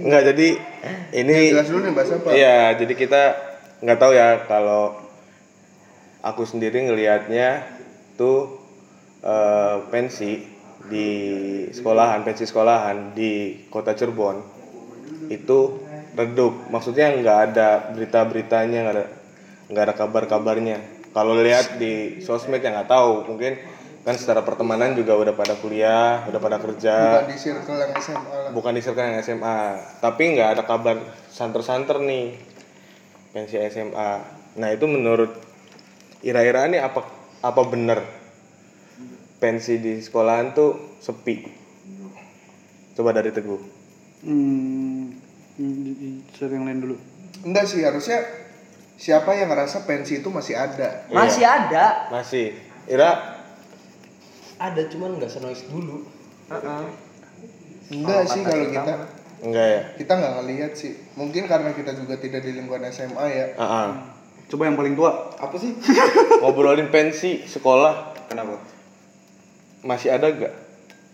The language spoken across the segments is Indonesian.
Enggak jadi ini Jelas dulu nih bahasa apa? Iya, jadi kita nggak tahu ya kalau aku sendiri ngelihatnya tuh eh, pensi di sekolahan, pensi sekolahan di kota Cirebon itu redup. Maksudnya nggak ada berita-beritanya, nggak ada nggak ada kabar-kabarnya. Kalau lihat di sosmed ya nggak tahu, mungkin kan secara pertemanan juga udah pada kuliah, udah pada kerja. Bukan di circle yang SMA lah. bukan di circle yang SMA tapi nggak ada kabar santer-santer nih pensi SMA nah itu menurut Ira-Ira ini apa apa bener? Pensi di sekolahan tuh sepi. Coba dari teguh. Hmm, hmm, share yang lain dulu. Enggak sih, harusnya siapa yang ngerasa pensi itu masih ada? Masih ada. masih. Ira Ada cuman nggak senoise dulu. Enggak sih kalau kita enggak ya kita nggak ngelihat sih. Mungkin karena kita juga tidak di lingkungan SMA ya. Ah, ah. Coba yang paling tua. Apa sih? ngobrolin pensi sekolah Kenapa? masih ada gak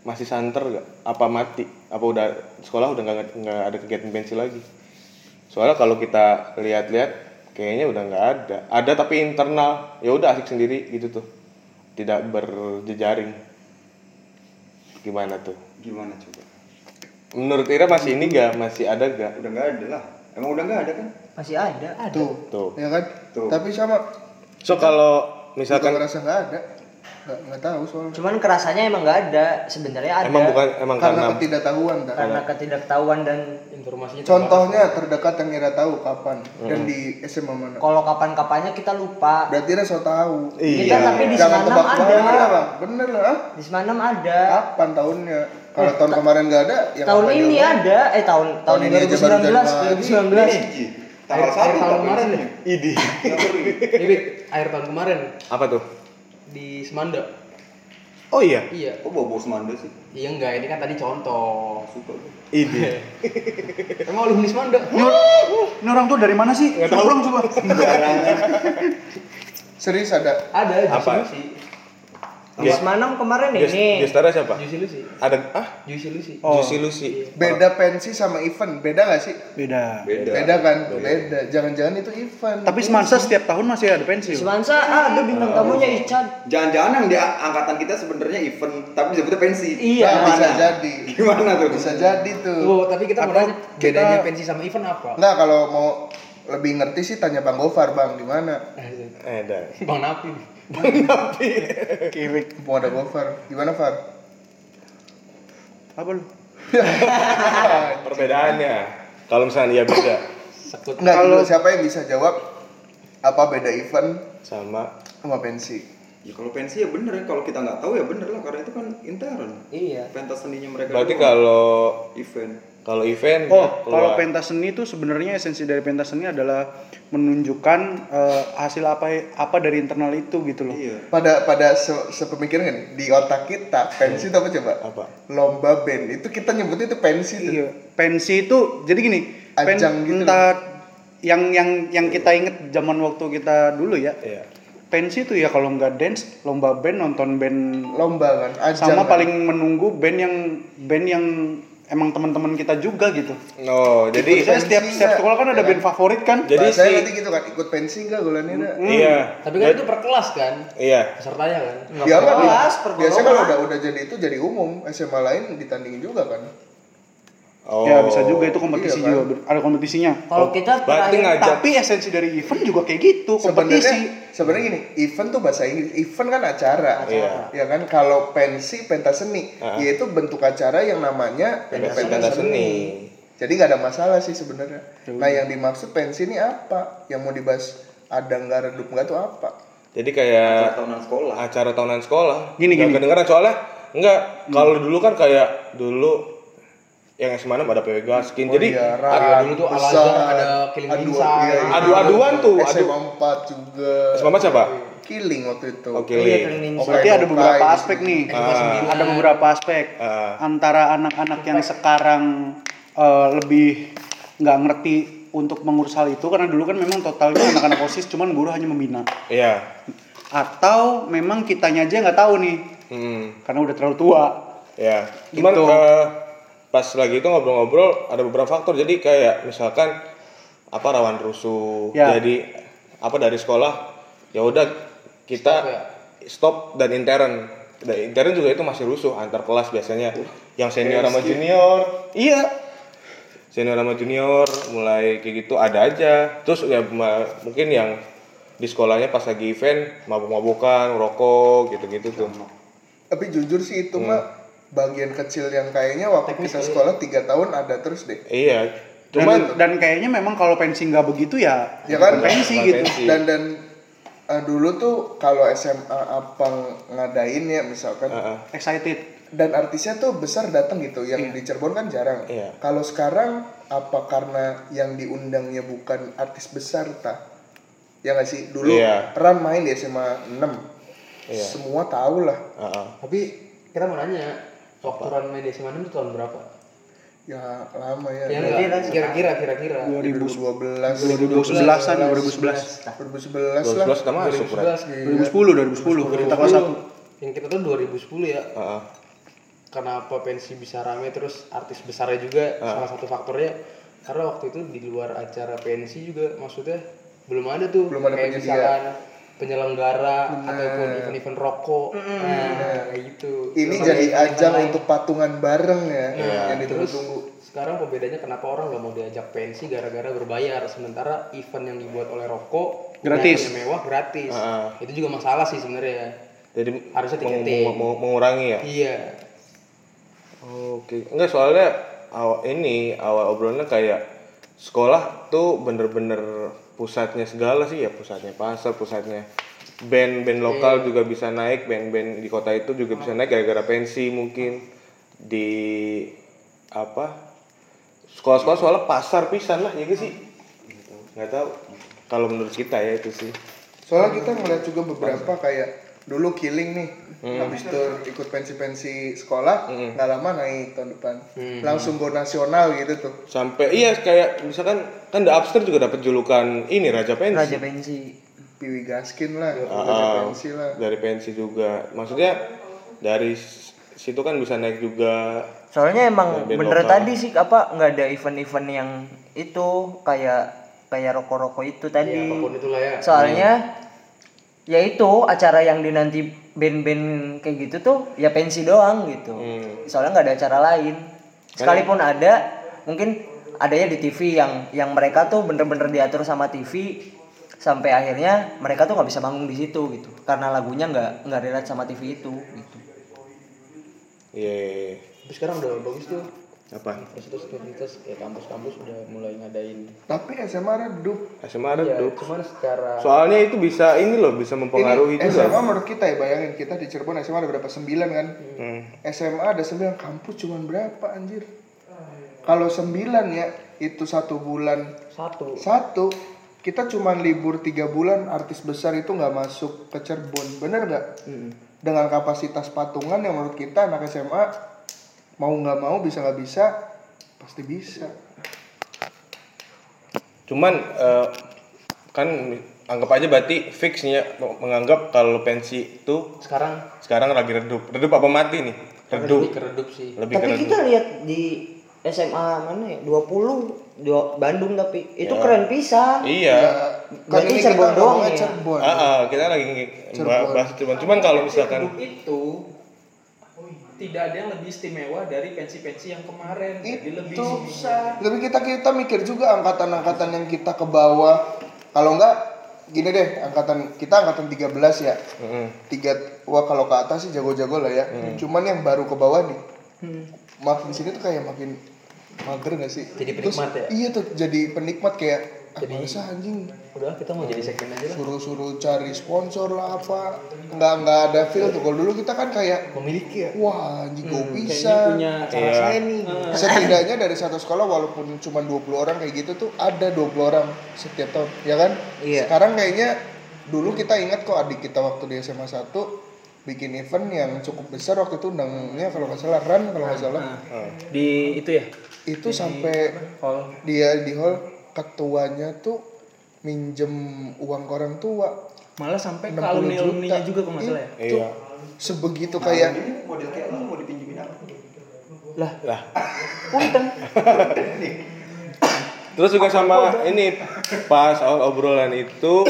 masih santer gak apa mati apa udah sekolah udah nggak nggak ada kegiatan pensi lagi soalnya kalau kita lihat-lihat kayaknya udah nggak ada ada tapi internal ya udah asik sendiri gitu tuh tidak berjejaring gimana tuh Gimana coba? menurut Ira masih ini gak masih ada gak Udah nggak ada lah. Emang udah nggak ada kan? Masih ada. Ada. Tuh, tuh ya kan? Tuh. Tapi sama so kalau misalkan ngerasa nggak ada. Nggak nggak tahu soalnya. Cuman kerasanya emang nggak ada. Sebenarnya ada. emang bukan emang Karena karena ketidaktahuan karena ketidaktahuan dan Informasinya Contohnya terdekat yang Ira tahu kapan dan di SMA mana? kalau kapan-kapannya kita lupa. Berarti Ira so tahu. Kita tapi di Semanam tebak ada. Bang. Bener lah. Di Semanam ada. Kapan tahunnya? Kalau tahun kemarin nggak ada, ya tahun kapan ini ada. Eh tahun tahun baru 2019 Januari. 2019. Iji. Akhir, Tanggal satu tahun kemarin deh. idi Ini akhir tahun kemarin apa tuh di Semanda. oh iya Iya. Kok bawa Semanda sih? Iya enggak, ini kan tadi contoh. Suka idi Emang alumni Semanda? Ini orang tuh dari mana sih? Coba orang coba. Serius ada. Ada Apa? Juicy Lucy. Di Semanam kemarin Ges- ini. Gestara siapa Juicy Lucy. ada ah Juicy Lucy. Oh. Juicy Lucy Beda pensi sama event, beda nggak sih? Beda. Beda. Beda kan? Beda. Jangan-jangan itu event. Tapi Semansa setiap tahun masih ada pensi. Semansa ada bintang tamunya Ican. Jangan-jangan yang di angkatan kita sebenarnya event, tapi disebutnya pensi. Iya. Nah, bisa Gimana? jadi. Gimana tuh? Bisa jadi tuh. Tuh, tapi kita mau kita- bedanya pensi sama event apa? Enggak kalau mau lebih ngerti sih tanya Bang Gofar, Bang, gimana? eh dah Bang Napi. Kirik. Mau ada Gofar. Gimana, Far? Apa lu? perbedaannya kalau misalnya dia beda Sekut. Enggak, Kalau- siapa yang bisa jawab apa beda event sama sama pensi? Ya kalau pensi ya bener ya, kalau kita nggak tahu ya bener lah karena itu kan intern. Iya. Pentas seninya mereka. berarti kalau event. Kalau event Oh, dia kalau pentas seni itu sebenarnya esensi dari pentas seni adalah menunjukkan eh, hasil apa apa dari internal itu gitu loh. Iya. Pada pada se sepemikiran kan di otak kita pensi itu apa coba? Apa? Lomba band. Itu kita nyebutnya itu pensi tuh. Iya, pensi itu jadi gini, pen, Ajang gitu entah yang yang yang kita inget zaman waktu kita dulu ya. Iya. Pensi itu ya kalau nggak dance, lomba band, nonton band Lomba kan, ajang. sama kan? paling menunggu band yang band yang emang teman-teman kita juga gitu. Oh, jadi Biasanya setiap setiap sekolah kan ada Ya band favorit kan. Jadi si- nanti gitu kan, ikut pensi enggak Gulannya? iya. Tapi kan itu per kelas kan? Iya. Pesertanya kan? Ya enggak, kelas, per biasanya kalau udah udah jadi itu jadi umum, SMA lain ditandingin juga kan. Oh. Ya bisa juga itu kompetisi Iya kan? juga ada kompetisinya. Kalau kita Berarti terakhir ngajak Tapi esensi dari event juga kayak gitu, kompetisi. Sebenarnya sebenarnya gini, event tuh bahasa Inggris. Event kan acara. Iya. Ya kan kalau pensi pentas seni, Ah. yaitu bentuk acara yang namanya pentas, pentas seni. Jadi nggak ada masalah sih sebenarnya. Nah yang dimaksud pensi ini apa? Yang mau dibahas ada nggak redup nggak tuh apa? Jadi kayak Acara tahunan sekolah. acara tahunan sekolah. Gini, Nggak gini. kedengeran soalnya enggak kalau dulu kan kayak dulu yang SMA ada PW Gaskin. Oh jadi iya, Iya, Rat, dulu tuh Al ada Killing adu- Insan. iya, iya. Adu-aduan tuh, adu- SMA 4 juga. SMA siapa? Killing waktu itu. Oke. Iya, training Oh, Berarti ada beberapa aspek gitu. nih. Ah. Ada beberapa aspek Ah. antara anak-anak yang sekarang eh, lebih nggak ngerti untuk mengurus hal itu karena dulu kan memang totalnya anak-anak osis cuman guru hanya membina Iya. atau memang kitanya aja nggak tahu nih Hmm. karena udah terlalu tua Ya. Cuman Gitu. eh, pas lagi itu ngobrol-ngobrol ada beberapa faktor. Jadi kayak misalkan apa rawan rusuh. Ya. jadi apa dari sekolah ya udah kita stop dan intern. Dan intern juga itu masih rusuh antar kelas biasanya. Yang senior sama junior. Iya. Senior sama junior mulai kayak gitu ada aja. Terus ya mungkin yang di sekolahnya pas lagi event mabuk-mabukan rokok gitu-gitu tuh. Tapi jujur sih itu Hmm. mah bagian kecil yang kayaknya waktu kita sekolah tiga tahun ada terus deh. iya Dan, cuman dan kayaknya memang kalau pensi nggak begitu ya Ya kan? pensi gitu. pensi. Dan dan eh, dulu tuh kalau SMA apa ngadain ya misalkan Heeh. Excited. dan artisnya tuh besar datang gitu. Yang di Cirebon kan jarang. Iya. Kalau sekarang apa karena yang diundangnya bukan artis besar ta? Ya nggak sih? Dulu Iya. Ram main di SMA 6. Iya. Semua tahu lah. Heeh. Tapi kita mau nanya, waktu media 6 itu tahun berapa? Ya lama ya. Ya enggak, kira-kira kira-kira. 2012 2011-an, 2011. 2011 lah. 12 udah masuk berarti 2011 2010, 2010 kita kelas 1. yang kita tuh 2010 ya Heeh. kenapa pensi bisa rame terus artis besarnya juga salah satu faktornya karena waktu itu di luar acara pensi juga maksudnya belum ada tuh Belum ada kayak penyedia. misalkan penyelenggara ataupun event-event rokok nah kayak gitu Ini Terus jadi ajang lain. untuk patungan bareng ya Iya. yang terus ditunggu-tunggu. sekarang pembedanya kenapa orang nggak mau diajak pensi gara-gara berbayar sementara event yang dibuat oleh rokok Gratis. mewah gratis Ah. itu juga masalah sih sebenarnya jadi Harusnya tiketing. meng- meng- mengurangi ya iya Oke, enggak soalnya awal ini awal obrolannya kayak sekolah tuh bener-bener pusatnya segala sih ya pusatnya pasar, pusatnya band-band lokal juga bisa naik, band-band di kota itu juga bisa naik gara-gara pensi mungkin. Di apa? Sekolah-sekolah soalnya pasar pisan lah ya gak sih? Nggak tahu. Kalau menurut kita ya itu sih. Soalnya kita ngeliat juga beberapa kayak dulu killing nih, habis itu ikut pensi-pensi sekolah, nggak lama naik tahun depan, langsung go nasional gitu tuh. sampai iya kayak misalkan kan The Upster juga dapat julukan ini Raja Pensi Raja pensi. Piwi Gaskin lah, Ah, Raja pensi lah. dari pensi juga maksudnya dari situ kan bisa naik juga Soalnya emang bener lokal. tadi sih apa nggak ada event-event yang itu kayak kayak rokok-rokok itu tadi. ya, apa pun itulah ya Soalnya ya itu acara yang dinanti band-band kayak gitu tuh ya pensi doang gitu. Hmm. Soalnya nggak ada acara lain. Sekalipun ada mungkin adanya di TV yang yang mereka tuh bener-bener diatur sama TV sampai akhirnya mereka tuh nggak bisa manggung di situ gitu karena lagunya nggak nggak relate sama TV itu gitu. Iya tapi sekarang udah bagus tuh apa terus universitas kayak kampus-kampus udah mulai ngadain Tapi SMA redup. SMA ya redup cuman secara soalnya itu bisa ini loh bisa mempengaruhi Ini SMA juga menurut kita ya bayangin kita di Cirebon SMA ada berapa? 9 kan? Hmm. SMA ada 9 kampus cuman berapa anjir? Kalau 9 ya itu satu bulan satu satu kita cuman libur tiga bulan artis besar itu nggak masuk ke Cirebon bener nggak dengan kapasitas patungan yang menurut kita anak SMA mau nggak mau bisa nggak bisa pasti bisa. Cuman eh, kan anggap aja berarti fix nih ya menganggap kalau pensi itu sekarang? sekarang lagi redup. Redup apa mati nih? Redup. Lebih keredup sih. Lebih tapi redup kita lihat di SMA mana ya? 20 dua Bandung tapi. Itu Ya. keren pisan. Iya. Berarti ini Cirebon doang ya? Cirebon. Ah, ah, kita lagi Cirebon. bahas cuman cuman kalau misalkan itu tidak ada yang lebih istimewa dari pensi-pensi yang kemarin. Jadi lebih itu susah tapi kita kita mikir juga angkatan-angkatan yang kita ke bawah. Kalau enggak gini deh angkatan kita angkatan 13 ya. Tiga wah kalau ke atas sih jago-jago lah ya. Cuman yang baru ke bawah nih makin sini tuh kayak makin mager gak sih? Jadi Terus, penikmat ya? iya tuh jadi penikmat kayak Jadi- ah, anjing? udah kita mau jadi segmen aja lah. Suruh-suruh cari sponsor lah apa. Nggak nggak ada feel tuh. Kalau dulu kita kan kayak memiliki ya? wah anjing gue kayaknya bisa. punya cara saya nih. Setidaknya dari satu sekolah walaupun cuma 20 orang kayak gitu tuh ada 20 orang setiap tahun ya kan? Iya. sekarang kayaknya dulu kita ingat kok adik kita waktu di SMA 1 bikin event yang cukup besar waktu itu undangnya kalau nggak salah Ran kalau nggak salah. Di itu ya? Itu sampai hall. dia di hall ketuanya tuh minjem uang ke orang tua. Malah sampai ke 60 alumni alumninya juta. juga kalau nggak salah ya? Itu iya. sebegitu kayak ini model kayak lu mau dipinjemin apa? Lah, lah. Punten. terus juga sama ini pas awal obrolan itu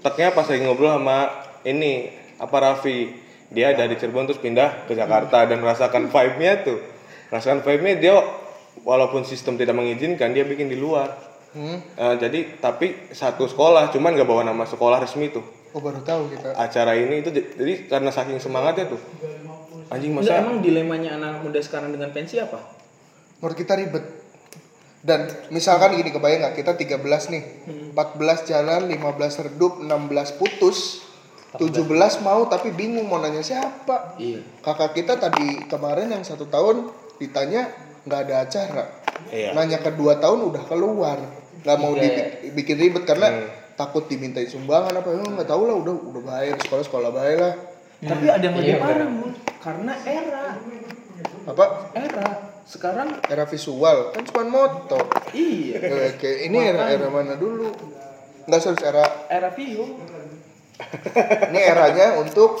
teknya pas lagi ngobrol sama ini apa Raffi. Dia dari Cirebon terus pindah ke Jakarta dan merasakan vibe-nya tuh. Merasakan vibe-nya dia walaupun sistem tidak mengizinkan dia bikin di luar Eh, jadi tapi satu sekolah cuman gak bawa nama sekolah resmi tuh Oh baru tahu kita. acara ini itu jadi karena saking semangatnya tuh anjing Enggak, masa emang dilemanya anak muda sekarang dengan pensi apa? Menurut kita ribet. Dan misalkan gini kebayang nggak kita 13 nih. 14 jalan, 15 redup, 16 putus. 17 mau tapi bingung mau nanya siapa. Iya. Kakak kita tadi kemarin yang satu tahun ditanya nggak ada acara. Iya. Nanya kedua tahun udah keluar. Nggak mau dibikin ribet karena takut dimintain sumbangan apa ya nggak tahu lah udah udah bayar sekolah sekolah bayar lah Tapi ada yang lebih parah, Bun. Karena era. apa Era. Sekarang era visual kan cuma moto iya. Kayak ini era era mana dulu nggak serius era Era Vio. ini eranya untuk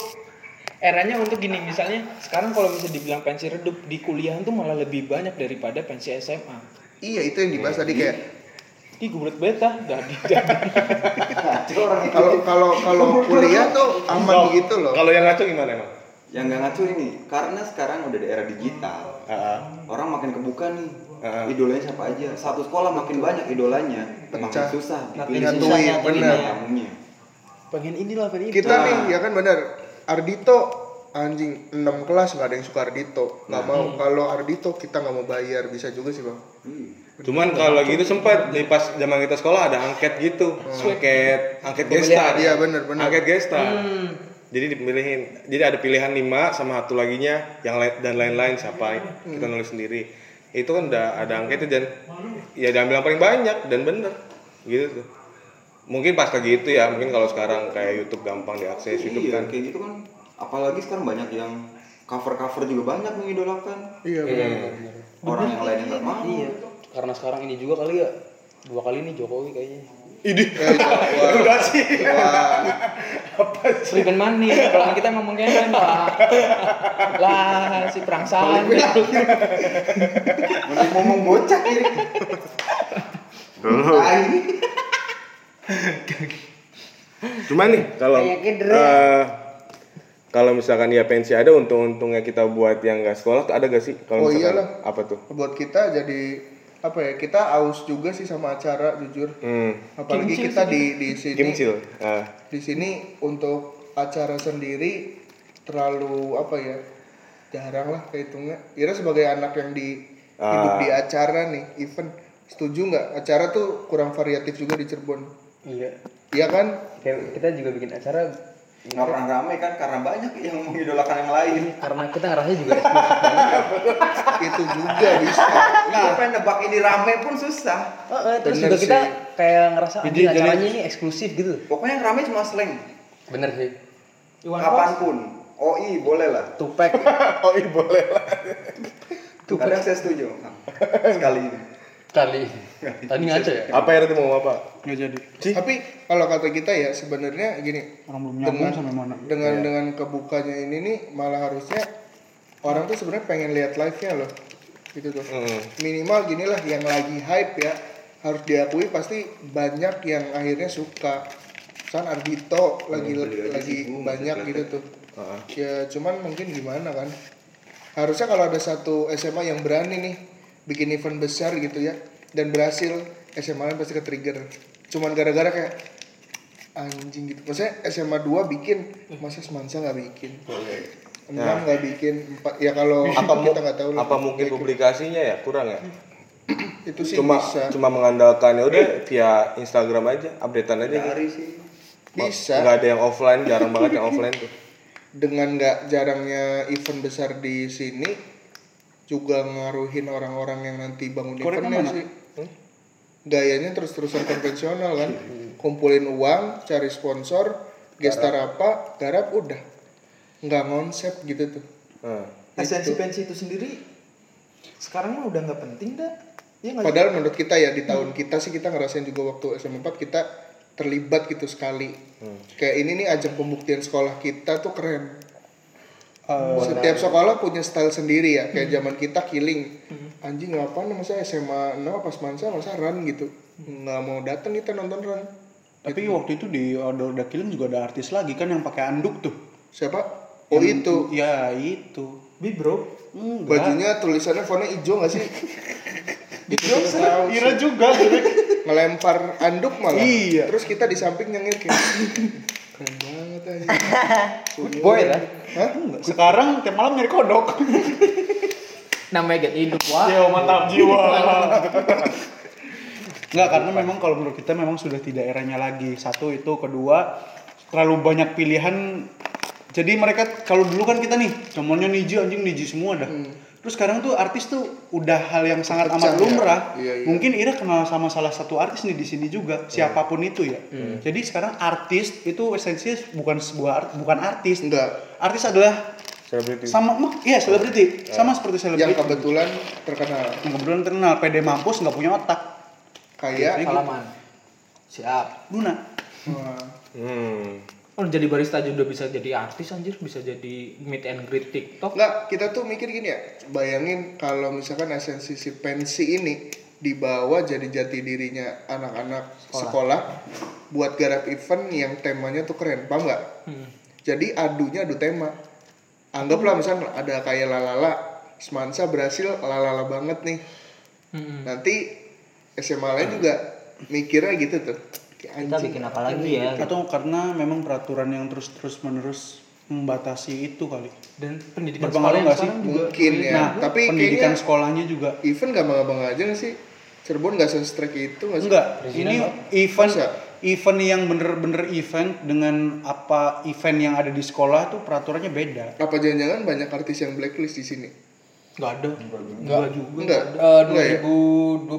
Eranya untuk gini misalnya sekarang kalau bisa dibilang pensi redup di kuliahan tuh malah lebih banyak daripada pensi SMA. iya itu yang dibahas tadi kayak Ih gue belet beta, jadi kalau kalau kalau kuliah tuh aman gitu loh kalau yang ngaco gimana emang Yang nggak ngaco ini, karena sekarang udah di era digital. Ah, Orang makin kebuka nih. Ah. Idolanya siapa aja. Satu sekolah makin banyak idolanya, makin Pecah. susah Makin dipilih susah Nyatuin, nyatuin bener. ya. tamunya. Pengen inilah pengen kita nih ya kan benar Ardito anjing 6 kelas nggak ada yang suka Ardito nggak mau kalau Ardito kita nggak mau bayar bisa juga sih bang Cuman kalau gitu sempat di pas zaman kita sekolah ada angket gitu, angket angket gestar. Iya, bener, bener. Angket gestar. Jadi dipilihin. Jadi ada pilihan lima sama satu laginya yang lain dan lain-lain siapa kita nulis sendiri. Itu kan udah ada angketnya dan ya diambil yang paling banyak dan bener gitu tuh. Mungkin pas kayak gitu ya, mungkin kalau sekarang kayak YouTube gampang diakses YouTube Iya, kan. kayak gitu kan. Apalagi sekarang banyak yang cover-cover juga banyak mengidolakan. iya benar Orang yang lainnya nggak mau. Iya. Karena sekarang ini juga kali ya. Dua kali nih Jokowi kayaknya. Udah sih. Sleep and money, kalau kita ngomong kayak lah. Lah si perangsalan. Mending ngomong bocah. Tai. Cuman nih kalau eh, kalau misalkan ya pensi ada untung-untungnya kita buat yang nggak sekolah tuh ada gak sih? Kalau Oh, misalkan iyalah. apa tuh? buat kita jadi apa ya kita aus juga sih sama acara jujur Hmm. apalagi kita di di sini Kimcil. Ah. di sini untuk acara sendiri terlalu apa ya jarang lah kehitungnya Ira sebagai anak yang di hidup Ah. di acara nih event setuju nggak acara tuh kurang variatif juga di Cirebon Iya. iya kan Kayak kita juga bikin acara Nggak pernah rame kan karena banyak yang mengidolakan yang lain. karena kita ngerasa juga itu juga bisa Nah, apa yang nebak ini rame pun susah. terus Bener juga kita kayak ngerasa anjing jadi- acaranya ini eksklusif gitu. Pokoknya yang rame cuma slang. Bener sih. Iwan. Kapan pun. OI boleh lah. Tupek. Iya boleh lah. Kadang saya setuju. Sekali ini. Kali. Tadi ngaco ya? Apa yang tadi mau apa? nggak jadi. Tapi kalau kata kita ya sebenarnya gini orang belum dengan sampai mana. dengan dengan kebukanya ini nih malah harusnya orang tuh sebenarnya pengen lihat live nya loh. Gitu tuh. Hmm. minimal gini lah yang lagi hype ya harus diakui pasti banyak yang akhirnya suka. San Ardito lagi lagi banyak gitu tuh. ya cuman mungkin gimana kan. Harusnya kalau ada satu SMA yang berani nih bikin event besar gitu ya dan berhasil SMA lain pasti ke trigger cuman gara-gara kayak anjing gitu. Maksudnya SMA 2 bikin masa semansa nggak bikin? Enam nggak bikin empat ya kalau Apa kita nggak tahu apa mungkin publikasinya ya? Kurang ya? itu sih Cuma bisa. cuma mengandalkan ya udah via Instagram aja, updatean aja gitu. Dari sih. bisa. Nggak ada yang offline, jarang banget yang offline tuh. dengan nggak jarangnya event besar di sini juga ngaruhin orang-orang yang nanti bangun eventnya mana? sih. Gayanya terus-terusan konvensional kan. Kumpulin uang cari sponsor gestar apa garap udah. Nggak konsep gitu tuh. Nah. Esensi pensi itu sendiri sekarang mah udah nggak penting dah. Ya padahal menurut kita ya di tahun kita sih kita ngerasain juga waktu SMA 4 kita terlibat gitu sekali. Kayak ini nih ajang pembuktian sekolah kita tuh keren Eh, Setiap sekolah punya style sendiri ya. Kayak zaman kita killing. Anjing ngapain masa SMA 6 pas mansa masa run gitu. Nggak mau datang kita nonton run. tapi waktu itu di Order Udah Killing juga ada artis lagi kan yang pakai anduk tuh. Siapa? Oh Yang- itu. Ya itu. Bi bro. Enggak. Bajunya tulisannya fontnya hijau gak sih? Hijau, Ira juga. Ngelempar anduk malah. Iya. Terus kita di samping nyengir kayak keren banget aja. Boy lah. Hah? Sekarang tiap malam nyari kodok. Namanya get hidup wah. Yo mantap jiwa. Enggak karena memang kalau menurut kita memang sudah tidak eranya lagi. Satu itu, kedua terlalu banyak pilihan. Jadi mereka kalau dulu kan kita nih, contohnya Niji anjing Niji semua dah. Terus sekarang tuh artis tuh udah hal yang sangat Pecah amat ya? lumrah. Iya, iya. Mungkin Ira kenal sama salah satu artis nih di sini juga, siapa pun itu ya. Jadi sekarang artis itu esensinya bukan sebuah art- bukan artis. Enggak. Artis adalah Selebriti. sama iya selebriti, sama seperti selebriti. Yang kebetulan terkenal. yang kebetulan terkenal PD mampus nggak punya otak Kayak Salaman. Siap. Luna Hmm. Oh jadi barista aja udah bisa jadi artis anjir, bisa jadi meet and greet TikTok. Enggak, kita tuh mikir gini ya. Bayangin kalau misalkan esensi si pensi ini dibawa jadi jati dirinya anak-anak sekolah. buat garap event yang temanya tuh keren, paham nggak? Hmm. Jadi adunya adu tema. Anggaplah misalnya ada kayak lalala, Semansa berhasil lalala banget nih. Hmm. Nanti SMA lain juga mikirnya gitu tuh. Kayak Kita anjing. bikin apa lagi ya? atau karena memang peraturan yang terus terus menerus membatasi itu kali Dan pendidikan Berpengaruh sekolah nggak sih? juga Mungkin ya. nah Tapi pendidikan sekolahnya juga event gak bangga aja nggak sih? Cirebon gak se-strike itu nggak sih? enggak ini event Masa? event yang bener-bener event dengan apa event yang ada di sekolah tuh peraturannya beda Apa jangan-jangan banyak artis yang blacklist di sini? nggak ada. Enggak. juga. Enggak. Eh, Enggak ya? 2012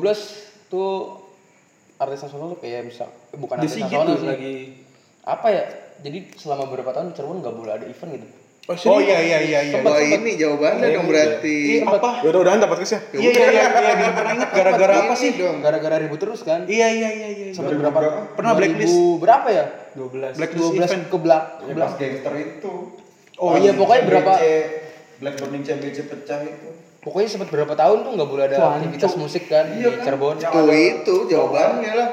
tuh artis nasional tuh kayak bisa eh, bukan The nasional tuh sih. lagi Apa ya? Jadi selama beberapa tahun Cirebon nggak boleh ada event gitu. oh iya iya iya iya Wah ini jawabannya dong berarti. Ih, apa Ya udah udahan dapat kes ya. iya iya iya iya iya, pernah ingat gara-gara apa sih dong? Gara-gara ribut terus kan. iya iya iya iya Sampai berapa? Pernah blacklist. 2000 berapa ya? 12. blacklist 12 event ke belak ke Ya, belak. pas gangster itu. Oh iya pokoknya berapa Black Burning CBC pecah itu. pokoknya sempat berapa tahun tuh nggak boleh ada aktivitas musik kan di Cirebon. Tuh itu jawabannya lah.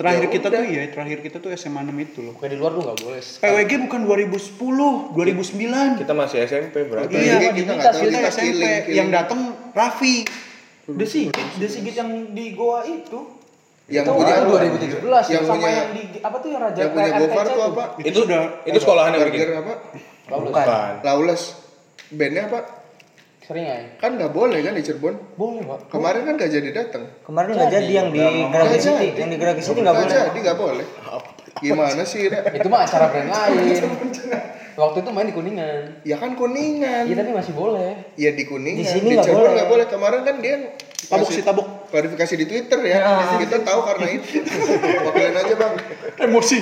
Terakhir Ya kita udah. tuh ya terakhir kita tuh SMA 6 itu loh Pokoknya di luar tuh nggak boleh. PWG bukan 2010 2009 Kita masih SMP berarti. Iya, Iya, kita nggak kita, tahu kita SMP killing, killing. yang datang Raffi. The Sigit, The Sigit yang di Goa itu. Yang Itu punya kan 2017 yang sama punya yang di apa tuh yang Raja yang punya RTC Gofar tuh apa? Itu sudah itu sekolahan yang bikin. Burger apa? Bukan. Lawless. Bandnya apa? Sering ya? Kan nggak boleh kan di Cirebon. Boleh pak. Kemarin kan nggak jadi datang. Kemarin nggak jadi yang di Nggak City, yang di Grafik City nggak boleh. jadi nggak boleh. Gimana sih? Itu mah acara brand lain. Waktu itu main di Kuningan. Ya kan kuningan. Iya tapi masih boleh. Ya di kuningan. Di sini nggak Cirebon boleh. nggak boleh. Kemarin kan dia Tabuk sih tabuk. Klarifikasi di Twitter ya. Kita tahu karena itu. Wakilin aja bang. Emosi.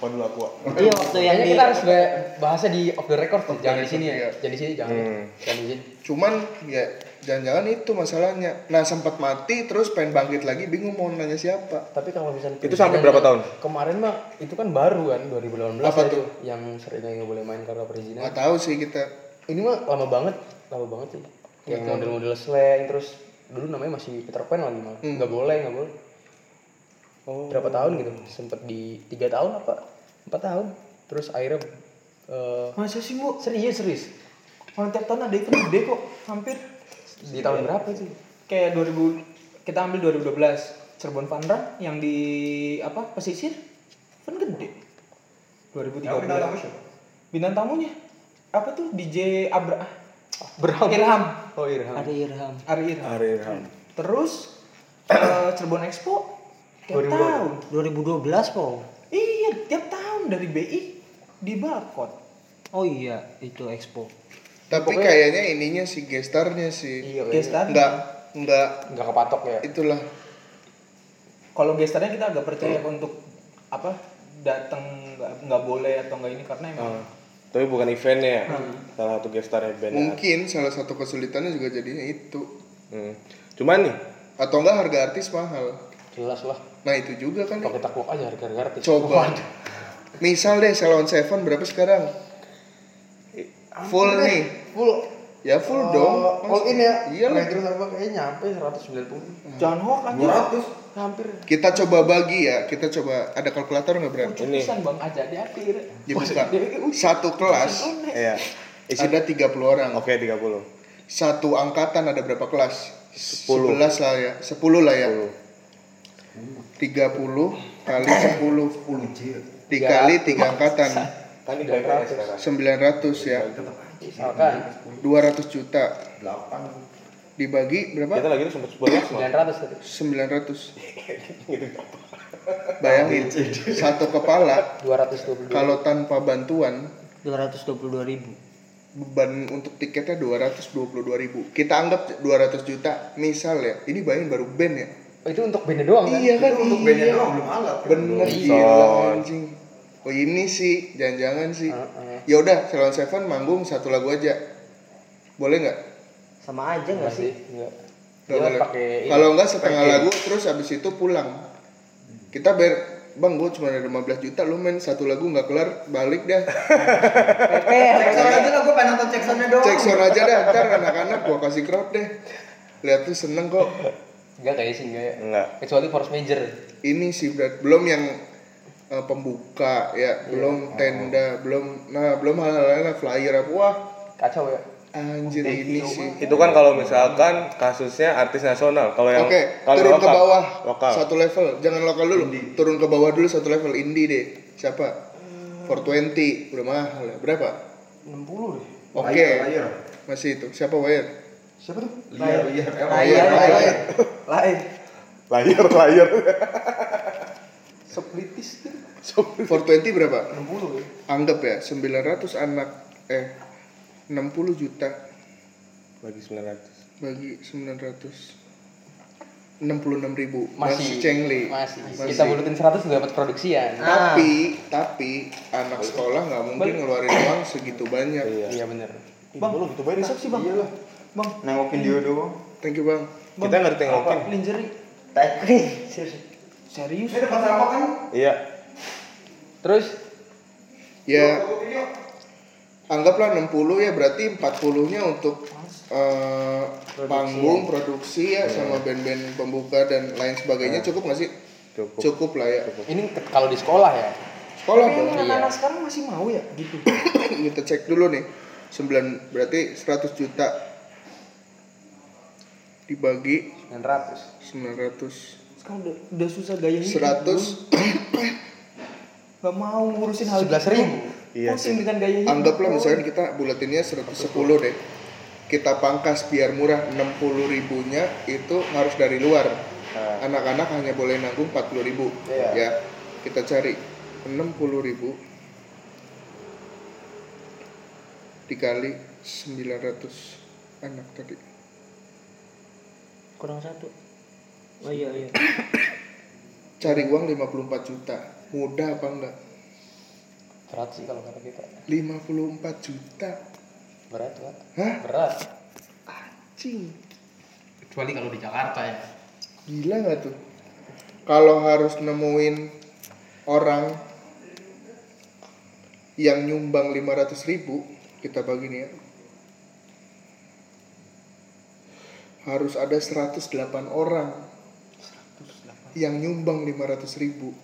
Apa dulu aku? Wak? Iya waktu yang Kayaknya di kita harus ba- bahasnya di off the record tuh. Jangan di sini ya. iya. Jangan di sini jangan. Hmm. Jangan di sini. Cuman ya jangan-jangan itu masalahnya. Nah sempat mati terus pengen bangkit lagi bingung mau nanya siapa. Tapi kalau misalnya Itu sampai berapa tahun? Kemarin mah itu kan baru kan 2018 Apa ya tuh? yang seringnya nggak boleh main karena perizinan. Nggak tahu sih kita. Ini mah lama banget, lama banget sih. Yang model-model slang terus dulu namanya masih Peter Pan lagi malah. Hmm. Nggak boleh, nggak boleh. Oh. Berapa tahun gitu? Sempet di tiga tahun apa? Empat tahun. Terus akhirnya eh, Masa sih bu? serius serius. Kalau tiap tahun ada event gede kok, hampir. Di tahun berapa sih? Kayak 2000, kita ambil 2012 Cirebon Fun Run yang di apa pesisir kan gede 2013 bintang tamunya apa tuh DJ Abra Berapa? Irham Oh Irham. ada Irham. Ari Irham Hari Ilham. terus eh, Cirebon Expo tiap tahun 2012 po. iya tiap tahun dari BI di Barcode Oh iya itu Expo. Tapi kayaknya ininya si gestarnya sih. Iya, gestar Nggak nggak Nggak kepatok ya. itulah. kalau gestarnya kita agak percaya untuk apa datang nggak boleh atau nggak ini karena emang Ah, Tapi bukan eventnya ya. Salah satu gestarnya band. Mungkin salah satu kesulitannya juga jadinya itu. Hmm. Cuman nih, Atau enggak harga artis mahal. Jelas lah. Nah itu juga kan. Kalau kita kuak aja harga-harga. Coba. Misal deh Salon Seven berapa sekarang? full nih Full. ya full Oh, dong All in ya? iya lah Terus apa kayaknya nyampe 190. Jangan hoax anjir. 200 Hampir. kita coba bagi ya kita coba ada kalkulator nggak berani Ini. Bang aja di akhir. dibuka satu kelas Iya. Isi ada 30 orang Oke, 30. satu angkatan ada berapa kelas? Sepuluh. 11 lah ya 10 lah ya 30 kali 10 dikali 3 angkatan. Kan di daerah sekarang. 900 ya. Misalkan. 200 juta. Dibagi berapa? Kita lagi tuh sempat 11 mah. 900 tadi. 900 bayangin satu kepala 222. kalau tanpa bantuan. 222 ribu. beban untuk tiketnya 222 ribu. Kita anggap 200 juta misal ya. Ini bayangin baru band ya Oh, itu untuk bandnya doang kan? iya kan? Untuk bandnya doang belum alat bener Son. gila anjing. Oh ini sih jangan-jangan sih. Heeh. ya udah Salon Seven manggung satu lagu aja. Boleh nggak? Sama aja nggak Enggak sih? sih? Enggak. Ini. kalau nggak setengah lagu terus habis itu pulang. Kita bayar bang gue cuma ada 15 juta lu main satu lagu nggak kelar balik dah. PP, Cekson aja lah gue pengen nonton Ceksonnya doang. Cek sound aja dah ntar anak-anak gua kasih crowd deh. Lihat tuh seneng kok Enggak kayaknya sih enggak ya. Enggak. Kecuali force major. ini sih berat belum yang eh, pembuka ya belum tenda belum nah belum hal-hal lain lah, flyer apa wah Kacau ya. anjir ini sih Itu kan kalau misalkan kasusnya artis nasional. Kalau yang Oke, kalau turun ke lokal, bawah Lokal. satu level, jangan lokal dulu. Turun ke bawah dulu satu level indie deh. Siapa? 420 udah mahal ya. Berapa? 60 deh. Oke. Layar. Masih itu. Siapa Wire? Siapa tuh? Layar, layar. Layar, layar. Lain. layar layar. Seplitis tuh. 420 berapa? 60 ya. Anggap ya 900 anak eh 60 juta Bagi 900. bagi 900 66 ribu Masih cengli Masih. Masih. Kita bulutin 100 udah dapat produksian. tapi tapi anak sekolah nggak mungkin ngeluarin uang segitu banyak Iya. Iya bener. Bang, gitu banyak sih bang. Bang, Nengokin dia doang. thank you bang Kita ngerti ngokin. lingerie. Teknik. Serius? Ini depan sama kan? Iya. Terus ya anggaplah 60 ya berarti 40 nya untuk eh, panggung produksi ya sama band-band pembuka dan lain sebagainya cukup nggak sih Cukup. cukup lah ya ini ke- kalau di sekolah ya. sekolah Tapi anak-anak sekarang masih mau ya gitu. kita cek dulu nih 9 berarti 100 juta dibagi 900. 900 Sekarang udah, udah susah gaya hidup. 100 Gak mau ngurusin hal 11 ribu. Iya Pusing dengan gaya hidup. anggaplah misalnya kita bulatinnya 110 deh kita pangkas biar murah 60 ribunya itu harus dari luar Ah. anak-anak hanya boleh nanggung 40 ribu Iya. ya kita cari 60 ribu dikali 900 anak tadi Kurang satu. Oh iya iya. cari uang 54 juta mudah apa enggak Berat sih kalau kata kita. 54 juta Berat, Pak. hah Berat. cing Kecuali kalau di Jakarta ya. Gila nggak tuh? Kalau harus nemuin orang yang nyumbang 500 ribu, kita bagi nih ya. Harus ada 108 orang yang nyumbang 500 ribu.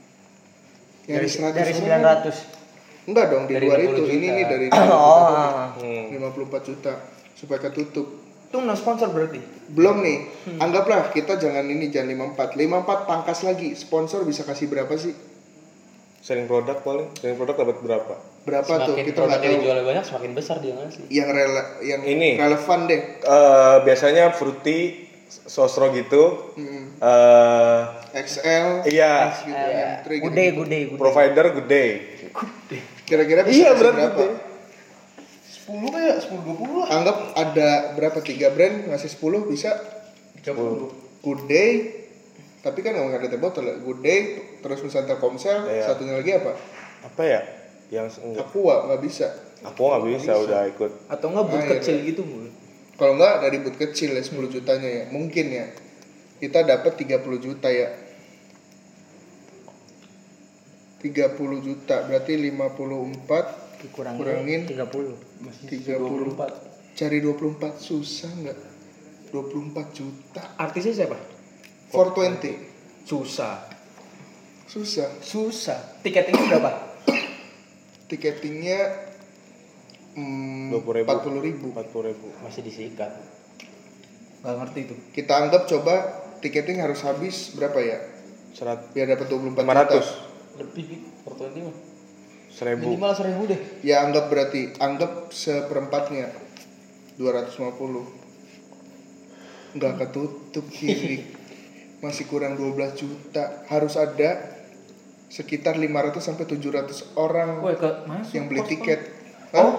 Dari, Nyari 100 dari orang. 900. Enggak dong, di Dari luar 60 itu. Ini juta. nih dari Oh. 54 juta supaya ketutup. Itu no sponsor berarti. Belum nih, anggaplah kita jangan ini jangan 54. 54 pangkas lagi. Sponsor bisa kasih berapa sih? Selling produk paling. Selling produk dapat berapa? Berapa tuh? Semakin Kita nggak tahu. banyak, semakin besar dia ngasih. Yang rele yang Ini. relevan deh. Eh biasanya fruity sosro gitu. Mm. Eh XL, iya, gitu, M3. Gude, gude, gude. provider gede. Kira-kira bisa Iya, berapa? gede. 10 kayak 10 20 lah. Anggap ada berapa tiga brand ngasih 10 bisa Sepuluh. Good Day. Tapi kan nggak ada teh botol ya. Good Day, terus Nusantara Komsel, Iya. satunya lagi apa? Apa ya? Yang enggak. Aqua nggak bisa. Aku nggak bisa udah ikut. Atau enggak but Ah, iya, kecil iya. gitu mulu. Kalau nggak dari boot kecil ya 10 jutanya ya. Mungkin ya. Kita dapat 30 juta ya. 30 juta berarti 54 Dikurangin, Kurangin. 30. 30 cari 24 susah nggak 24 juta Artisnya siapa? 420 Susah. susah Susah. Tiketingnya berapa? Tiketingnya hmm, 20 ribu. 40 ribu 40 ribu. Masih disikat. Gak ngerti itu. kita anggap coba tiketing harus habis berapa ya Serat biar dapat 24 juta 500 Lebih Bik. Portugal mah. seribu. Minimal seribu deh. ya anggap berarti anggap seperempatnya 250 nggak ketutup kiri masih kurang 12 juta harus ada sekitar 500 sampai 700 orang Woi, ke masuk. yang beli tiket Kos. Hah?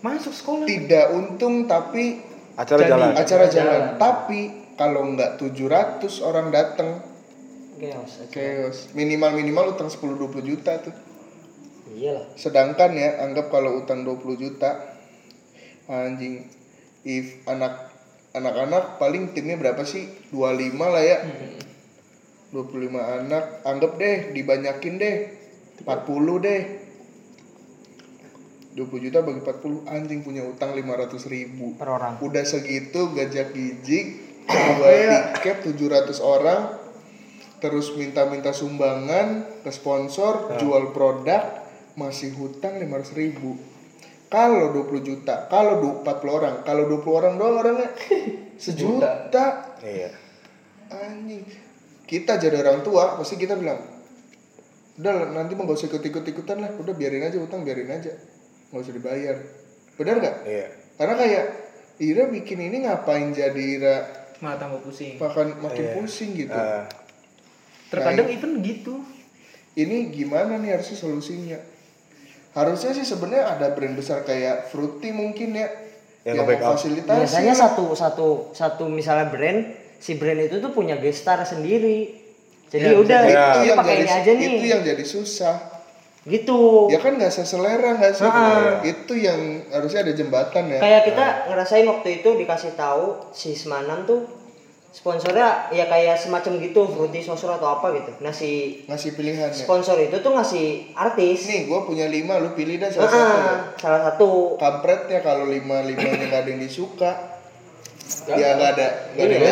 Masuk sekolah. tidak untung tapi Acara Jadi. jalan. acara jalan tapi kalau nggak 700 orang datang Chaos. chaos minimal minimal utang 10-20 juta tuh Iyalah. sedangkan ya anggap kalau utang 20 juta anjing if anak anak-anak paling timnya berapa sih 25 lah ya 25 anak anggap deh dibanyakin deh. 40 deh. 20 juta bagi 40 anjing punya utang 500 ribu. Per orang. udah segitu gajak gijik dua tiket 700 orang terus minta-minta sumbangan ke sponsor jual produk masih hutang 500 ribu. Kalau 20 juta kalau du- 40 orang kalau 20 orang doang orangnya sejuta. Iya. anjing kita jadi orang tua pasti kita bilang udah nanti mau gak usah ikut-ikut ikutan lah udah biarin aja utang biarin aja nggak usah dibayar benar nggak Iya. karena kayak Ira bikin ini ngapain jadi Ira Malah tambah pusing. makan makin Iya. pusing gitu Ah, Terkadang Nah, even gitu. ini gimana nih harusnya solusinya harusnya sih sebenarnya ada brand besar kayak Fruity mungkin ya Yang yang memfasilitasi Biasanya satu satu satu misalnya brand, si brand itu tuh punya gestar sendiri. Jadi Ya, udah, itu Ya. ini yang jadi aja nih. itu yang jadi susah Gitu. ya kan nggak seselera nggak sih Ah. itu yang harusnya ada jembatan ya Kayak kita ngerasain waktu itu dikasih tahu si Semanan tuh sponsornya ya kayak semacam gitu, Fruity Sosro atau apa gitu. Nah si ngasih pilihan ya sponsor itu tuh ngasih artis. nih gue punya lima lu pilih dah Ah, salah satu ya. salah satu. kampretnya kalau lima limanya nggak ada yang disuka ya nggak ada nggak ada yang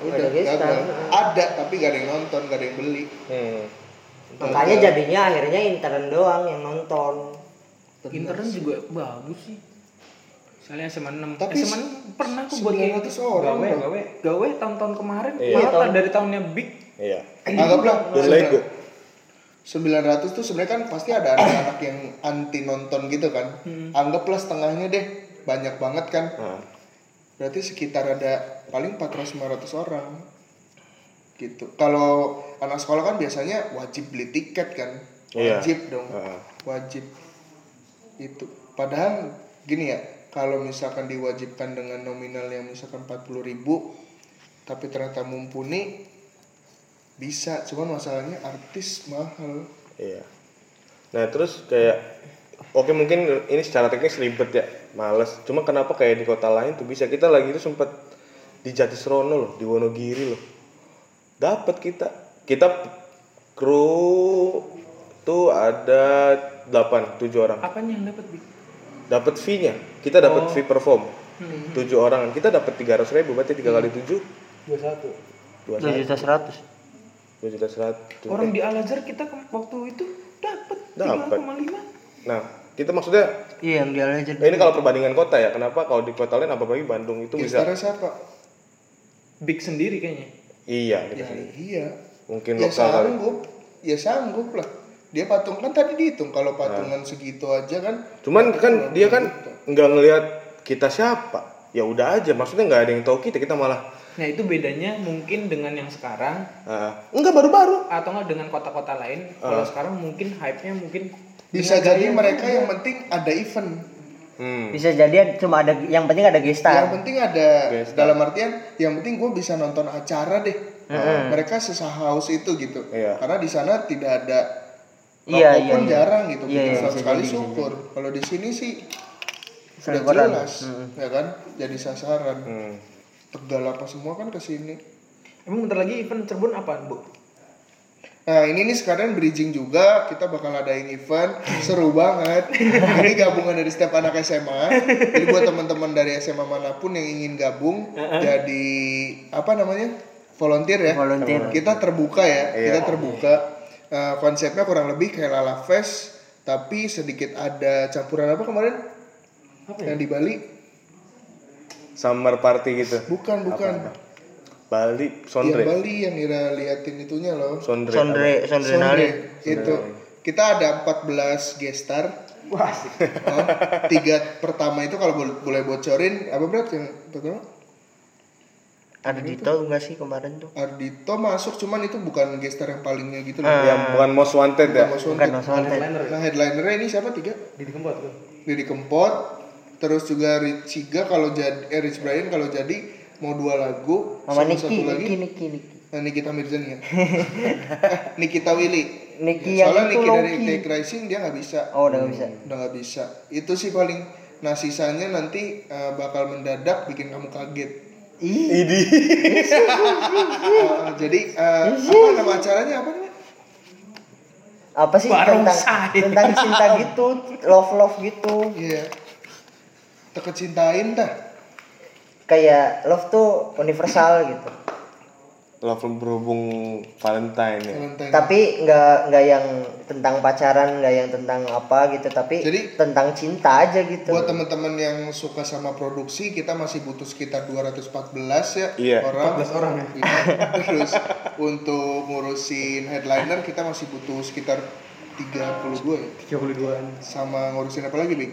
udah ada gestar. gagal. ada tapi nggak ada yang nonton nggak ada yang beli hmm. Makanya jadinya akhirnya intern doang yang nonton. Internet juga bagus sih. Misalnya SMA 6. Tapi SMA 6 pernah aku buat kayak 900 orang Gawe, gawe. Gawe tahun-tahun kemarin. Iya. Malah Tahun- dari tahunnya Big. Iya. anggaplah Dan Lego. 900 tuh sebenarnya kan pasti ada anak-anak yang anti nonton gitu kan anggaplah setengahnya deh banyak banget kan Ah. Berarti sekitar ada paling 400-500 orang. Gitu. Kalau anak sekolah kan biasanya wajib beli tiket kan? Iya. wajib dong. Ah. wajib. Itu. Padahal gini ya kalau misalkan diwajibkan dengan nominal yang misalkan 40.000 ribu tapi ternyata mumpuni bisa. Cuman masalahnya artis mahal. Iya. Nah terus kayak oke mungkin ini secara teknis ribet ya, males. Cuma kenapa kayak di kota lain tuh bisa kita lagi itu sempet di Jatisrono loh, di Wonogiri loh. Dapat kita. Kita kru tuh ada 8 7 orang. Apanya yang dapat? Dapat fee-nya. Kita dapat fee perform. 7 orang. Kita dapat 300 ribu berarti 3 kali 7 Dua satu. 2 Dua juta seratus. 2 juta 100. Orang di Al Azhar kita waktu itu dapat Dapat. 3,5. Nah, kita maksudnya Iya yang dia aja. Nah, ini kalau perbandingan kota ya, kenapa kalau di kota lain apalagi Bandung itu bisa gestarnya siapa Big sendiri kayaknya. iya ya sendiri. iya Mungkin ya lokal kali. sanggup ya sanggup lah dia patung kan tadi dihitung kalau patungan segitu aja kan Cuman kan dia kan nggak ngelihat kita siapa. Ya udah aja, maksudnya nggak ada yang tahu kita, kita malah Nah itu bedanya mungkin dengan yang sekarang ah, enggak baru-baru. atau enggak dengan kota-kota lain. Kalau sekarang mungkin hype-nya mungkin bisa dengan jadi gaya mereka juga. yang penting ada event Hmm. Bisa jadi cuma ada yang penting ada yang gestar. penting ada Gestar. dalam artian yang penting gue bisa nonton acara deh mereka sesahaus itu gitu Iya. karena di sana tidak ada Iya, rokok iya, pun iya. jarang gitu Iya, iya, sekali syukur kalau di sini sih sudah jelas ya kan jadi sasaran Hmm. tegal apa semua kan ke sini Emang bentar lagi event Cirebon apa, Bu? Nah ini nih sekarang bridging juga kita bakal adain event seru banget. ini gabungan dari setiap anak SMA. Jadi buat teman-teman dari SMA mana pun yang ingin gabung jadi apa namanya volunteer ya. Volunteer. Kita terbuka ya. Kita terbuka. Eh, konsepnya kurang lebih kayak Lala Fest tapi sedikit ada campuran apa kemarin? Yang di Bali? Summer party gitu. Bukan bukan. Bali, Yang Sondre. Bali yang Ira liatin itunya loh. Sondre. Sondre Sondre Nali. itu kita ada 14 gestar wah tiga pertama itu kalau boleh, boleh bocorin apa berat yang pertama Ada Dito enggak sih kemarin tuh? Ardito masuk cuman itu bukan gestar yang palingnya gitu loh Yang bukan most wanted ya. Bukan Wanted. Mas Wanted. nah headlinernya ini siapa tiga Di Kempot tuh. Didi Kempot terus juga Rich Siga kalau jadi eh, Rich Brian kalau jadi mau dua lagu Sama sama Niki, satu lagi. Niki, Niki, Niki. Nah, Nikita Mirzani ya? Eh, Nikita Willy. Niki yang soalnya Niki dari Loki. Take Rising dia nggak bisa. Oh, udah nggak bisa. udah nggak bisa. Itu sih paling nah sisanya nanti eh, bakal mendadak bikin kamu kaget. Idi. Eh, jadi eh, apa nama acaranya? Apa namanya? Apa sih? Tentang tentang cinta gitu, love love gitu. iya. Terkecintain dah Kayak love tuh universal gitu. Love berhubung Valentine ya. Valentine. Tapi nggak nggak yang tentang pacaran, nggak yang tentang apa gitu, tapi Jadi- tentang cinta aja gitu. buat teman-teman yang suka sama produksi kita masih butuh sekitar 214 ya Iya. orang 14 orang ya. Iya. terus untuk ngurusin headliner kita masih butuh sekitar 32 ya 32-an. sama ngurusin apa lagi Bing?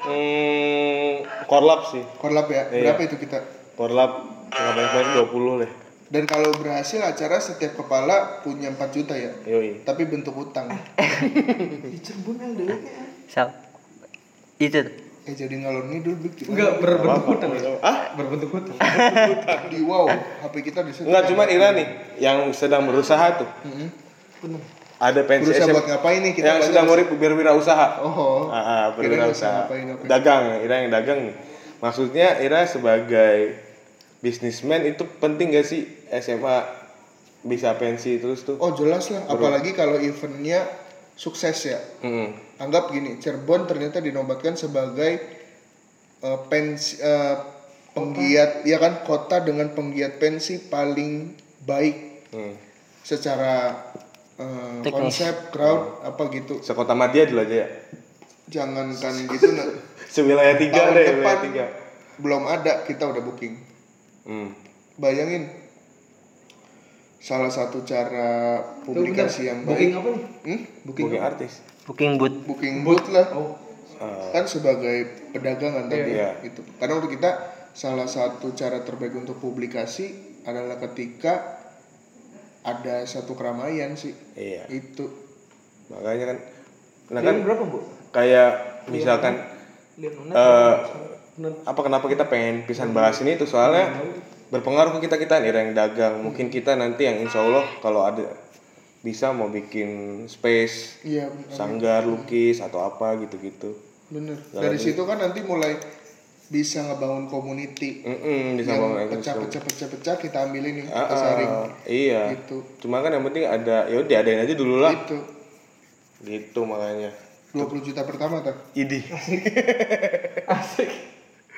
Hmm, korlap sih. Korlap ya Iya. berapa itu kita Korlap nggak banyak-banyak 20 deh. dan kalau berhasil acara setiap kepala punya 4 juta ya Yoi. tapi bentuk utang Sal. Itu tuh. eh jadi ngalor ngidul Bing gimana? Enggak berbentuk Apa-apa. hutang ya. Ah? Berbentuk hutang. di wow HP kita di situ Enggak cuma Ira nih yang sedang berusaha tuh. Ada pensi berusaha SM buat ngapain nih kita yang sedang mau berwirausaha. oh Ah, ah, berwirausaha. usaha ngapain. Dagang, Ira yang dagang nih. Maksudnya Ira sebagai bisnismen itu penting gak sih SMA bisa pensi terus tuh? oh jelas lah apalagi kalau eventnya sukses ya Mm-mm. anggap gini Cirebon ternyata dinobatkan sebagai eh, pensi eh, penggiat ya kan kota dengan penggiat pensi paling baik Hmm. secara Teknis. konsep crowd apa gitu Sekota Madia dulu aja ya. jangankan gitu nah, Sewilayah tiga tahun deh, depan wilayah tiga. belum ada kita udah booking Hmm. bayangin salah satu cara publikasi yang Booking baik apa nih? Hmm? Booking artis. Booking boot. booking booth lah Ah, kan sebagai pedagangan tadi Iya. gitu karena untuk kita salah satu cara terbaik untuk publikasi adalah ketika ada satu keramaian sih. Iya. itu. Makanya kan nah kan berapa, Bu? kayak misalkan Lihat nona. eh apa kenapa kita pengen pisan bahas ini tuh? Soalnya berpengaruh ke kita kita nih yang dagang. Mungkin kita nanti yang insya Allah kalau ada bisa mau bikin space iya sanggar lukis atau apa gitu-gitu. Bener dari situ kan nanti mulai bisa ngebangun community. Mm-mm, bisa yang bangun pecah pecah pecah pecah kita ambilin nih kita saring ah, iya. Gitu. Cuma kan yang penting ada ya udah diadain aja dulu lah. Itu gitu makanya. 20 juta pertama tak idi.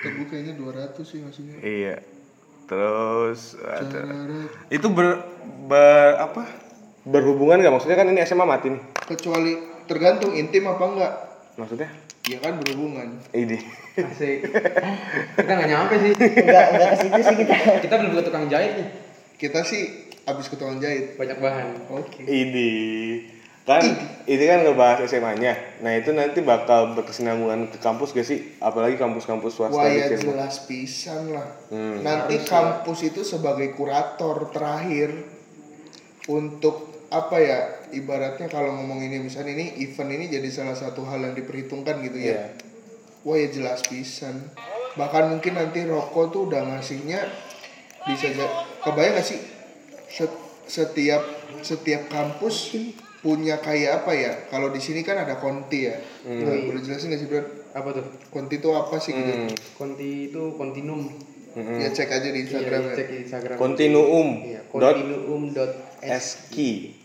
Tebu kayaknya 200 sih maksudnya iya. Terus ada. Itu ber, ber apa? Berhubungan nggak? Maksudnya kan ini SMA mati nih. Kecuali tergantung intim apa enggak. Maksudnya ya kan berhubungan idi Asik. Kita nggak nyampe sih. Enggak enggak ke situ sih kita. Kita belum ke tukang jahit nih. kita sih abis ke tukang jahit Banyak bahan. oke idi kan ini kan ngebahas SMA-nya nah itu nanti bakal berkesinambungan ke kampus gak sih apalagi kampus-kampus swasta Wah di ya jelas pisan lah. Hmm. Nanti kampus itu sebagai kurator terakhir untuk apa ya ibaratnya kalau ngomong ini misalnya ini event ini jadi salah satu hal yang diperhitungkan gitu ya. Iya. Wah ya jelas pisan. Bahkan mungkin nanti rokok tuh udah ngasihnya bisa kebayang gak sih Set- setiap setiap kampus punya kayak apa ya? Kalau di sini kan ada konti ya. Boleh boleh jelasin gak sih bro? Apa tuh? Konti itu apa sih gitu? Hmm. Konti itu kontinum. Ya cek aja di Instagram Iya, ya. cek di Instagram. Iya, kontinuum ski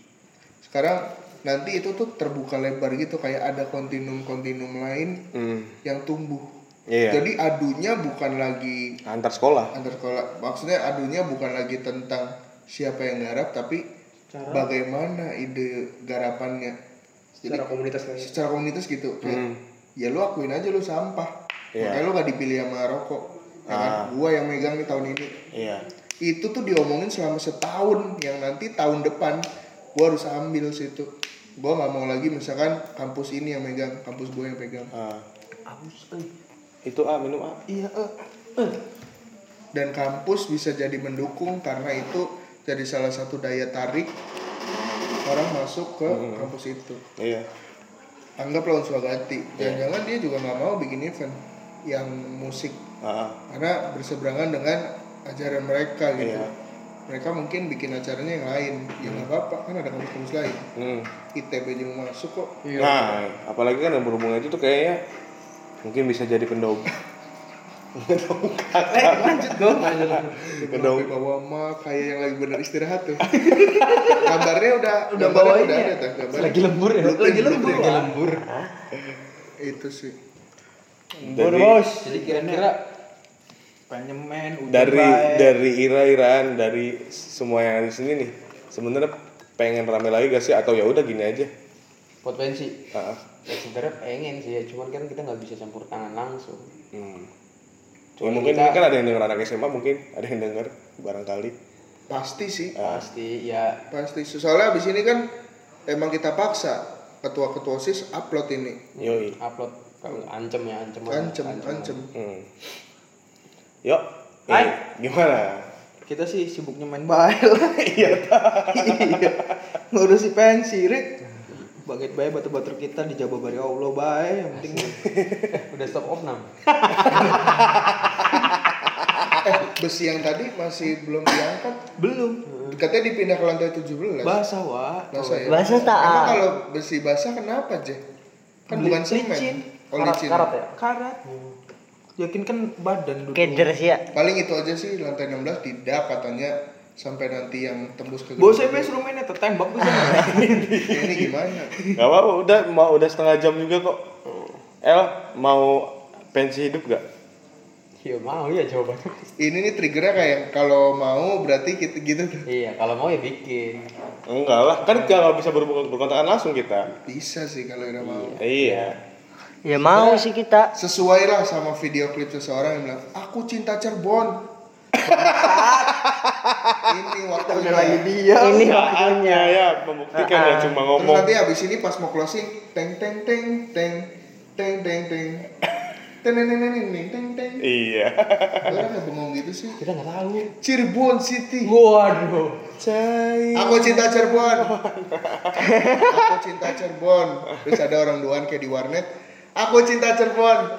sekarang nanti itu tuh terbuka lebar gitu kayak ada kontinum-kontinum lain Hmm. yang tumbuh Iya. jadi adunya bukan lagi Antar sekolah. antar sekolah maksudnya adunya bukan lagi tentang siapa yang garap tapi bagaimana ide garapannya secara komunitas ya. secara komunitas gitu kayak, ya lu akuin aja lu sampah Iya. makanya lu gak dipilih sama rokok ya kan? gua yang megang nih tahun ini Iya. itu tuh diomongin selama setahun yang nanti tahun depan gua harus ambil situ gua nggak mau lagi misalkan kampus ini yang megang kampus gua yang pegang Ah. Itu A minum A. iya eh. dan kampus bisa jadi mendukung karena itu jadi salah satu daya tarik orang masuk ke kampus itu Iya. anggaplah Unsur Gati jangan-jangan dia juga nggak mau bikin event yang musik Ah. karena berseberangan dengan ajaran mereka gitu Iya. Mereka mungkin bikin acaranya yang lain ya nggak apa-apa kan ada kampus-kampus lain Hmm. ITB juga masuk kok Nah, apalagi kan yang berhubungan itu tuh kayaknya mungkin bisa jadi pendom. Eh, lanjut dong. Sampai bawa mah kayak yang lagi bener istirahat tuh gambarnya udah Udah bawain udah ya? ada tuh gambarnya Lagi lembur ya? Lagi lembur. Lagi lembur. itu sih Dari bos. Jadi kira-kira penyemen udah dari baik. dari ira-iraan dari semua yang ada di sini nih. Sebenarnya pengen rame lagi gak sih atau ya udah gini aja? potensi Ah. ya sebenarnya pengen sih ya cuman kan kita nggak bisa campur tangan langsung Hmm. Ya, Cuman mungkin kita- kan ada yang denger anak SMA mungkin ada yang denger barangkali. pasti sih pasti ya pasti soalnya abis ini kan emang kita paksa ketua-ketua sis upload ini Yoi. upload kalau ancam ya ancam aja. ancem ancem Hmm. Yuk. Hai. eh, gimana? kita sih sibuknya main bail. Iya. Iya. Ngurusi pensi Rik. Baget baik batu-batu kita dijabah dari Allah baik yang penting udah stop opnam. Eh besi yang tadi masih belum diangkat? Belum. Katanya dipindah ke lantai 17 basah wa. Basah ya? Basah tak? emang kalau besi basah kenapa aja kan bukan semen. licin. oh licin. ya? karat yakin kan badan duduk Keder sih ya. paling itu aja sih lantai 16 tidak katanya sampai nanti yang tembus ke Bos saya suruh mainnya tertembak bisa ini gimana Gak apa-apa, udah mau udah setengah jam juga kok. El mau pensi hidup gak? iya mau ya jawabannya ini nih triggernya kayak kalau mau berarti kita gitu iya kalau mau ya bikin Enggak lah, kan gak, nggak bisa ber- berkontakan langsung kita. bisa sih kalau udah mau Iya. Ya mau sih kita. sesuai lah sama video klip seseorang yang bilang aku cinta Cirebon ini waktunya dia Ini Saatnya ya membuktikan ya cuma terus ngomong. nanti habis ini pas mau closing teng teng teng teng teng teng teng teng teng teng teng teng teng teng Iya. orang nggak bengong gitu sih kita nggak tahu Cirebon City waduh Aku cinta Cirebon. Aku cinta Cirebon. Terus ada orang duaan kayak di warnet. Aku cinta Cirebon.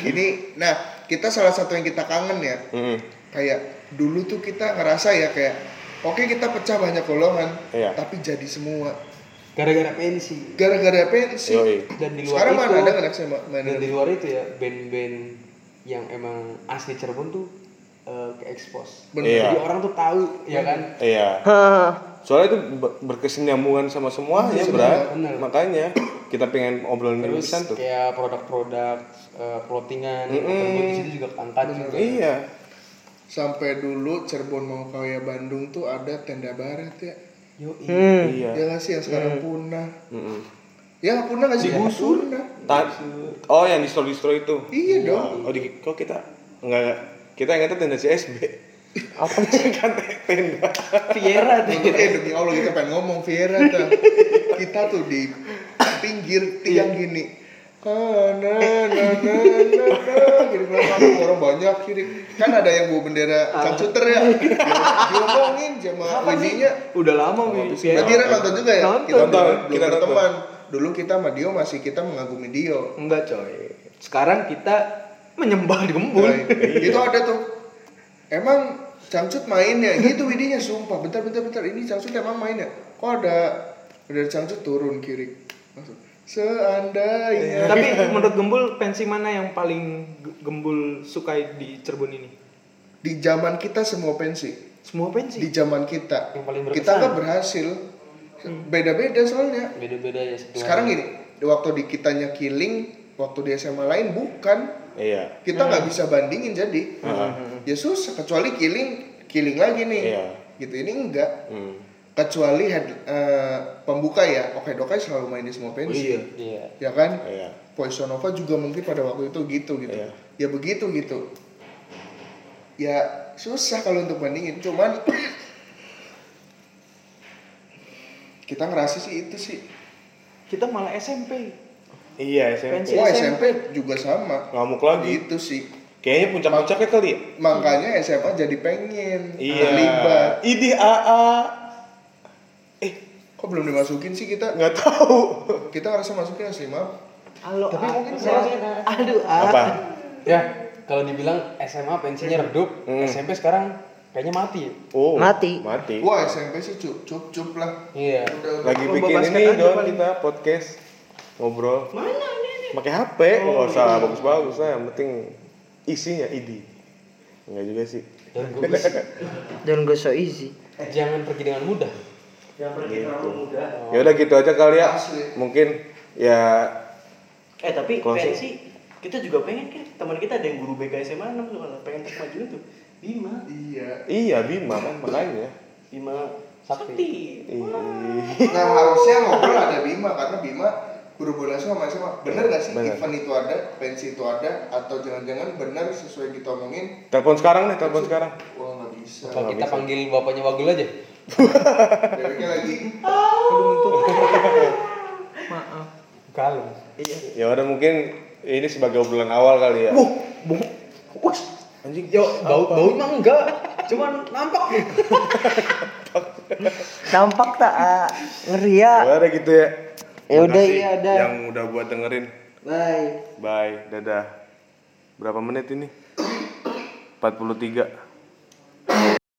Ini, nah kita salah satu yang kita kangen ya. Mm. Kayak dulu tuh kita ngerasa ya kayak, oke kita pecah banyak golongan, Iya. tapi jadi semua. gara-gara pensi Gara-gara pensi. Yoi. dan di luar Sekarang itu mana ada sih main dan di luar itu ya band-band yang emang asli Cirebon tuh eh, ke expose Bener. Iya. jadi orang tuh tahu ya kan Iya. Soalnya itu ber- berkesinambungan sama semua ya, Bra. bener. Makanya kita pengen obrolin ini terus tuh. kayak produk-produk eh, clothingan yang tersebut di situ juga keangkat juga Iya. Sampai dulu Cirebon mau kayak Bandung tuh ada tenda barat ya. Yoi. Hmm. Iya. Ya nggak sih yang sekarang punah. Mm-mm. Ya punah nggak sih? Punah. Ta- oh, yang di store store itu. Iya dong. Oh, di kok kita enggak kita ingatnya tenda CSB. Apa sih? kan tenda. Viera deh eh demi Allah kita pengen ngomong Viera tuh. Kita tuh di pinggir tiang gini. Ah, na, na, na, na, na. Gini belakang orang banyak kiri. Kan ada yang bawa bendera cangcuter ya. Dia- Diomongin sama Widinya. udah lama wi Berarti Ira nonton juga ya? Nonton. Kita Nonton, kita berteman. Dulu kita sama Dio masih kita mengagumi Dio. enggak coy sekarang kita menyembah di gembul Nah, itu ada tuh. Emang Cangcut main ya? Gitu Widinya sumpah. Bentar bentar bentar ini Cangcut emang main ya? Kok ada ada Cangcut turun kiri. Langsung. Seandainya. tapi menurut gembul pensi mana yang paling ge- gembul sukai di Cirebon ini Di zaman kita semua pensi. Semua pensi. di zaman kita. Yang paling Kita berkesan. nggak berhasil. Beda-beda soalnya. beda-beda ya Sekarang gini, di waktu di kitanya killing, waktu di SMA lain bukan. Iya. Kita nggak bisa bandingin jadi. Ya susah kecuali killing, killing lagi nih. Iya. Gitu ini enggak. Hmm. Kecuali head, eh, pembuka ya, Oke Dokai selalu main di semua Oh pensi. iya. iya Ya kan? Iya. Poison Nova juga mungkin pada waktu itu gitu gitu. Iya. Ya begitu gitu. Ya susah kalau untuk bandingin. Cuman kita ngerasa sih itu sih. Kita malah SMP. Iya SMP. Pensi. Oh SMP. SMP juga sama. Ngamuk lagi. Gitu sih. Kayaknya puncak-puncaknya kali ya. Makanya SMA jadi pengen Iya. terlibat. Idi AA. Eh, Kok belum dimasukin sih kita? nggak tahu. Kita ngerasa masukin sih maaf. Halo. Tapi ah. mungkin saya aduh ah. Apa? ya kalau dibilang SMA pensinya redup Hmm. SMP sekarang kayaknya mati Oh. Mati. Mati. Wah SMP sih cup cup cup lah. iya Udah, udah. Lagi bikin ini aja don paling. kita podcast ngobrol. Mana ini? Pakai HP, nggak usah bagus-bagus lah. Yang penting isinya idi. Enggak juga sih. jangan Don't go so easy. jangan pergi dengan mudah Gitu. Ya udah gitu aja kali ya. Mungkin ya Eh tapi Kalau sih- pensi kita juga pengen kan teman kita ada yang guru BK SMA 6 tuh malah pengen maju itu Bima Iya. iya Bima kan makanya. Bima Sakti. Sakti Ih. Nah harusnya ngobrol ada Bima karena Bima berhubungan sama SMA. Bener gak sih Bener. event itu ada, pensi itu ada, atau jangan-jangan bener sesuai kita omongin? Telepon sekarang nih, telepon sekarang. Wah nggak bisa. kalau kita panggil bapaknya Bagul aja Deweknya lagi. Maaf. kalau Ya udah mungkin ini sebagai obrolan awal kali ya. Anjing. Yo, bau bau emang enggak. Cuman nampak nih. Nampak tak ah, ngeri ya. Ya udah gitu ya. Ya udah, iya, dah. Yang udah buat dengerin. Bye. Bye, dadah. Berapa menit ini? 43.